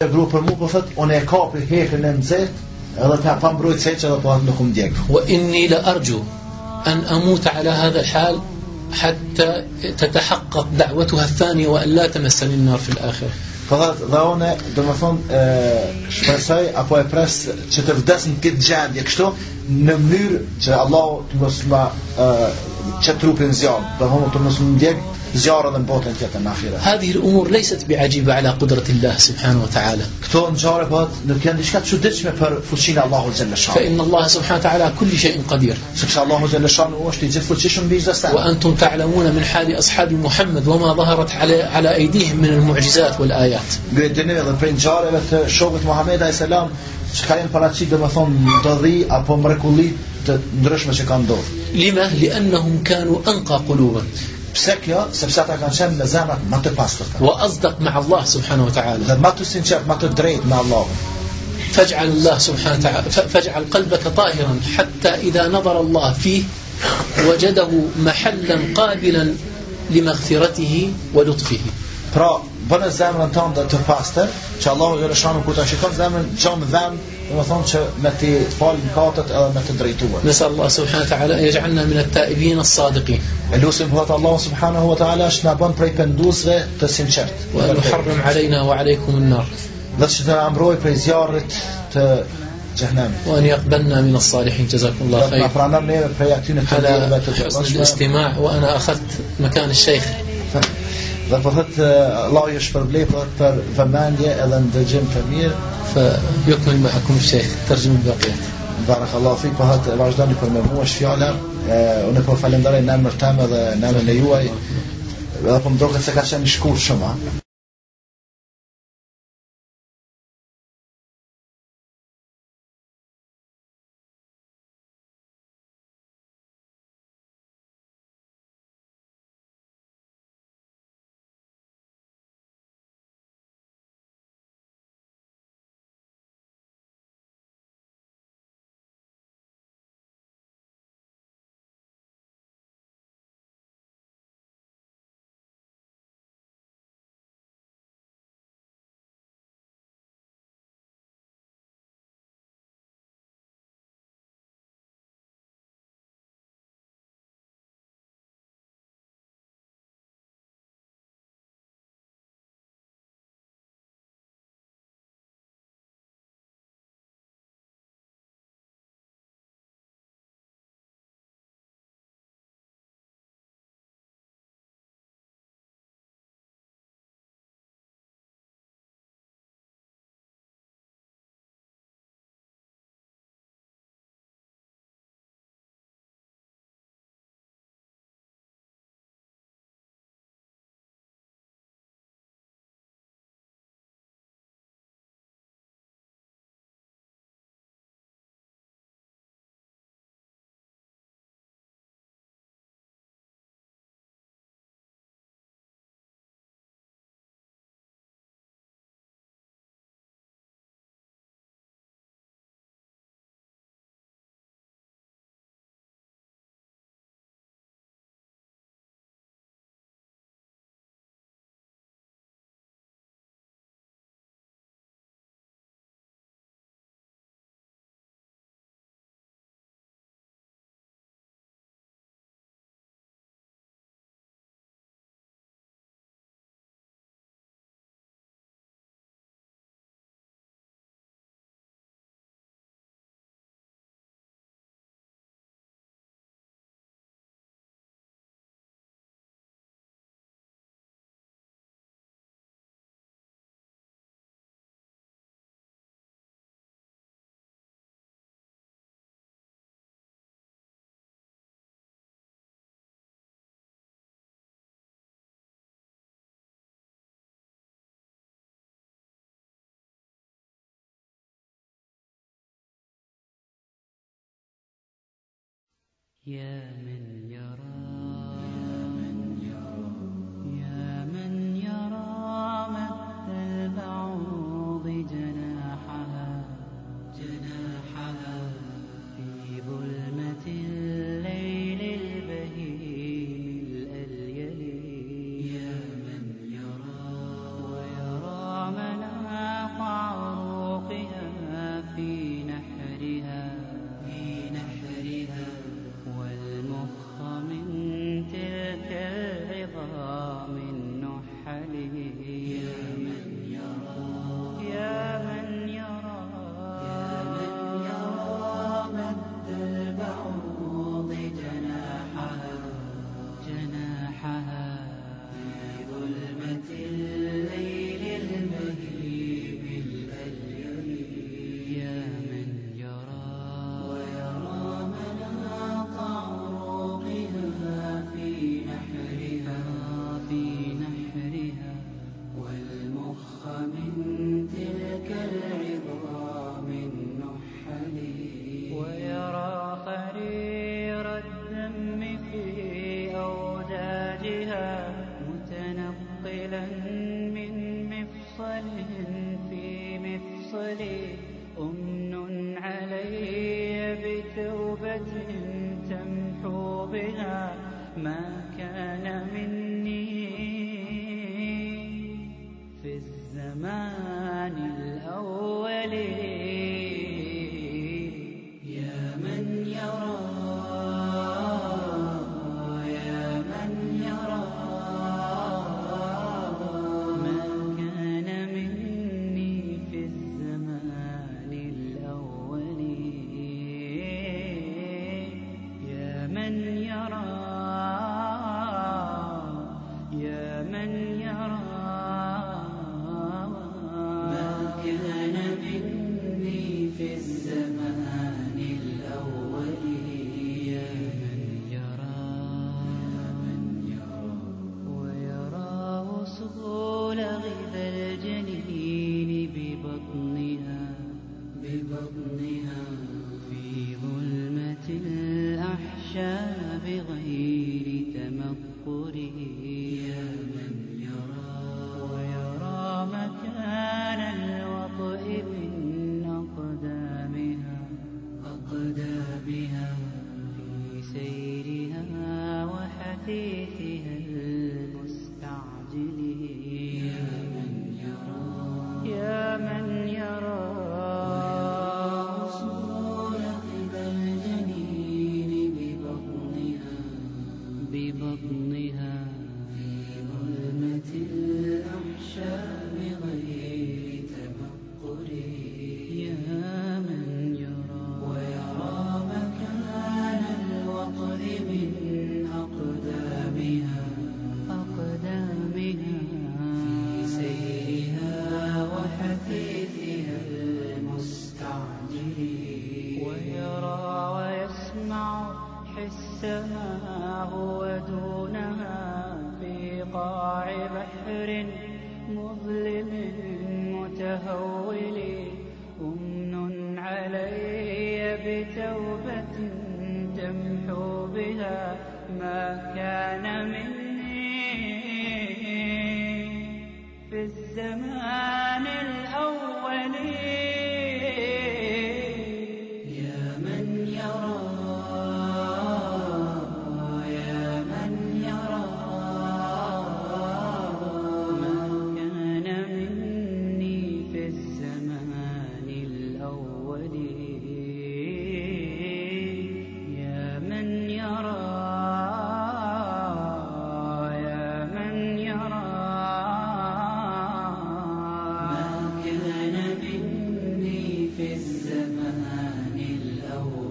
e vru për mu, po thët, unë e kapi hekën e nëzet, edhe ta pa mbrojt seqë edhe po atë nuk më djekë. Wa inni la arju, an amut ala hadha shal, hatta të të haqqat da'watu hathani, wa alla të mesani në nërë fil akhir. Po thët, dhe unë, dhe më thonë, shpresoj, apo e pres që të vdes në këtë gjendje kështu, në mënyrë që Allah të mos ma që trupin zjarë dhe homo të mësë më ndjek zjarë dhe në botën tjetër në akhira Hadhi lë umur lejset bi ajiba ala kudrët Allah subhanu wa ta'ala. Këto në qare pëhet nuk janë diçka të qëditshme për fuqinë Allahu Gjellëshan fe inë Allah subhanu wa ta'ala kulli in qadir. Sepse Allahu Gjellëshan u është i gjithë fuqishëm bi gjithë wa antum ta'lamuna min hali ashabi Muhammed wa ma dhaharat ala ejdihim min al mu'gjizat wal ayat. Gredini dhe prej në qareve të shokët Muhammed a.s. që ka jenë paracit dhe më thonë dëdhi apo mrekullit të ndryshme që ka ndodhë لما؟ لأنهم كانوا أنقى قلوبا بسكيا سبسات عشان شان لزامك ما تباستك وأصدق مع الله سبحانه وتعالى ما تسنشر ما تدريد مع الله فاجعل الله سبحانه وتعالى فاجعل قلبك طاهرا حتى إذا نظر الله فيه وجده محلا قابلا لمغفرته ولطفه. Bënë zemrën tonë të pastër, që Allahu i rëshanu kur ta shikon zemrën çon dhem, thonë që me të fal mëkatet edhe me të drejtuar. نسأل الله سبحانه وتعالى أن يجعلنا من التائبين الصادقين Elusim vëllat Allah subhanahu wa ta'ala është na bën prej penduesve të sinqert. وأن يحرم علينا وعليكم النار Dhe që të na mbroj prej zjarrit të xhenem. وأن يقبلنا من الصالحين جزاكم الله خير على حسن. الاستماع وأنا أخذت مكان الشيخ Dhe po thëtë Allah ju shpërbletë për vëmendje edhe në dëgjim të mirë. Fë jëtë në me hakum shekë, tërgjimë në bëkjetë. Barak Allah fik, po hëtë vazhdojnë për me mua shfjala. Unë po falenderoj në emër tamë dhe në emër në juaj. Edhe po më se ka qenë shkur shumë. يا من يرى زمان الأولين فتح هو دونها في قاع بحر مظلم متهول أمن علي بتوبة تمحو بها ما كان من الزمان الأول.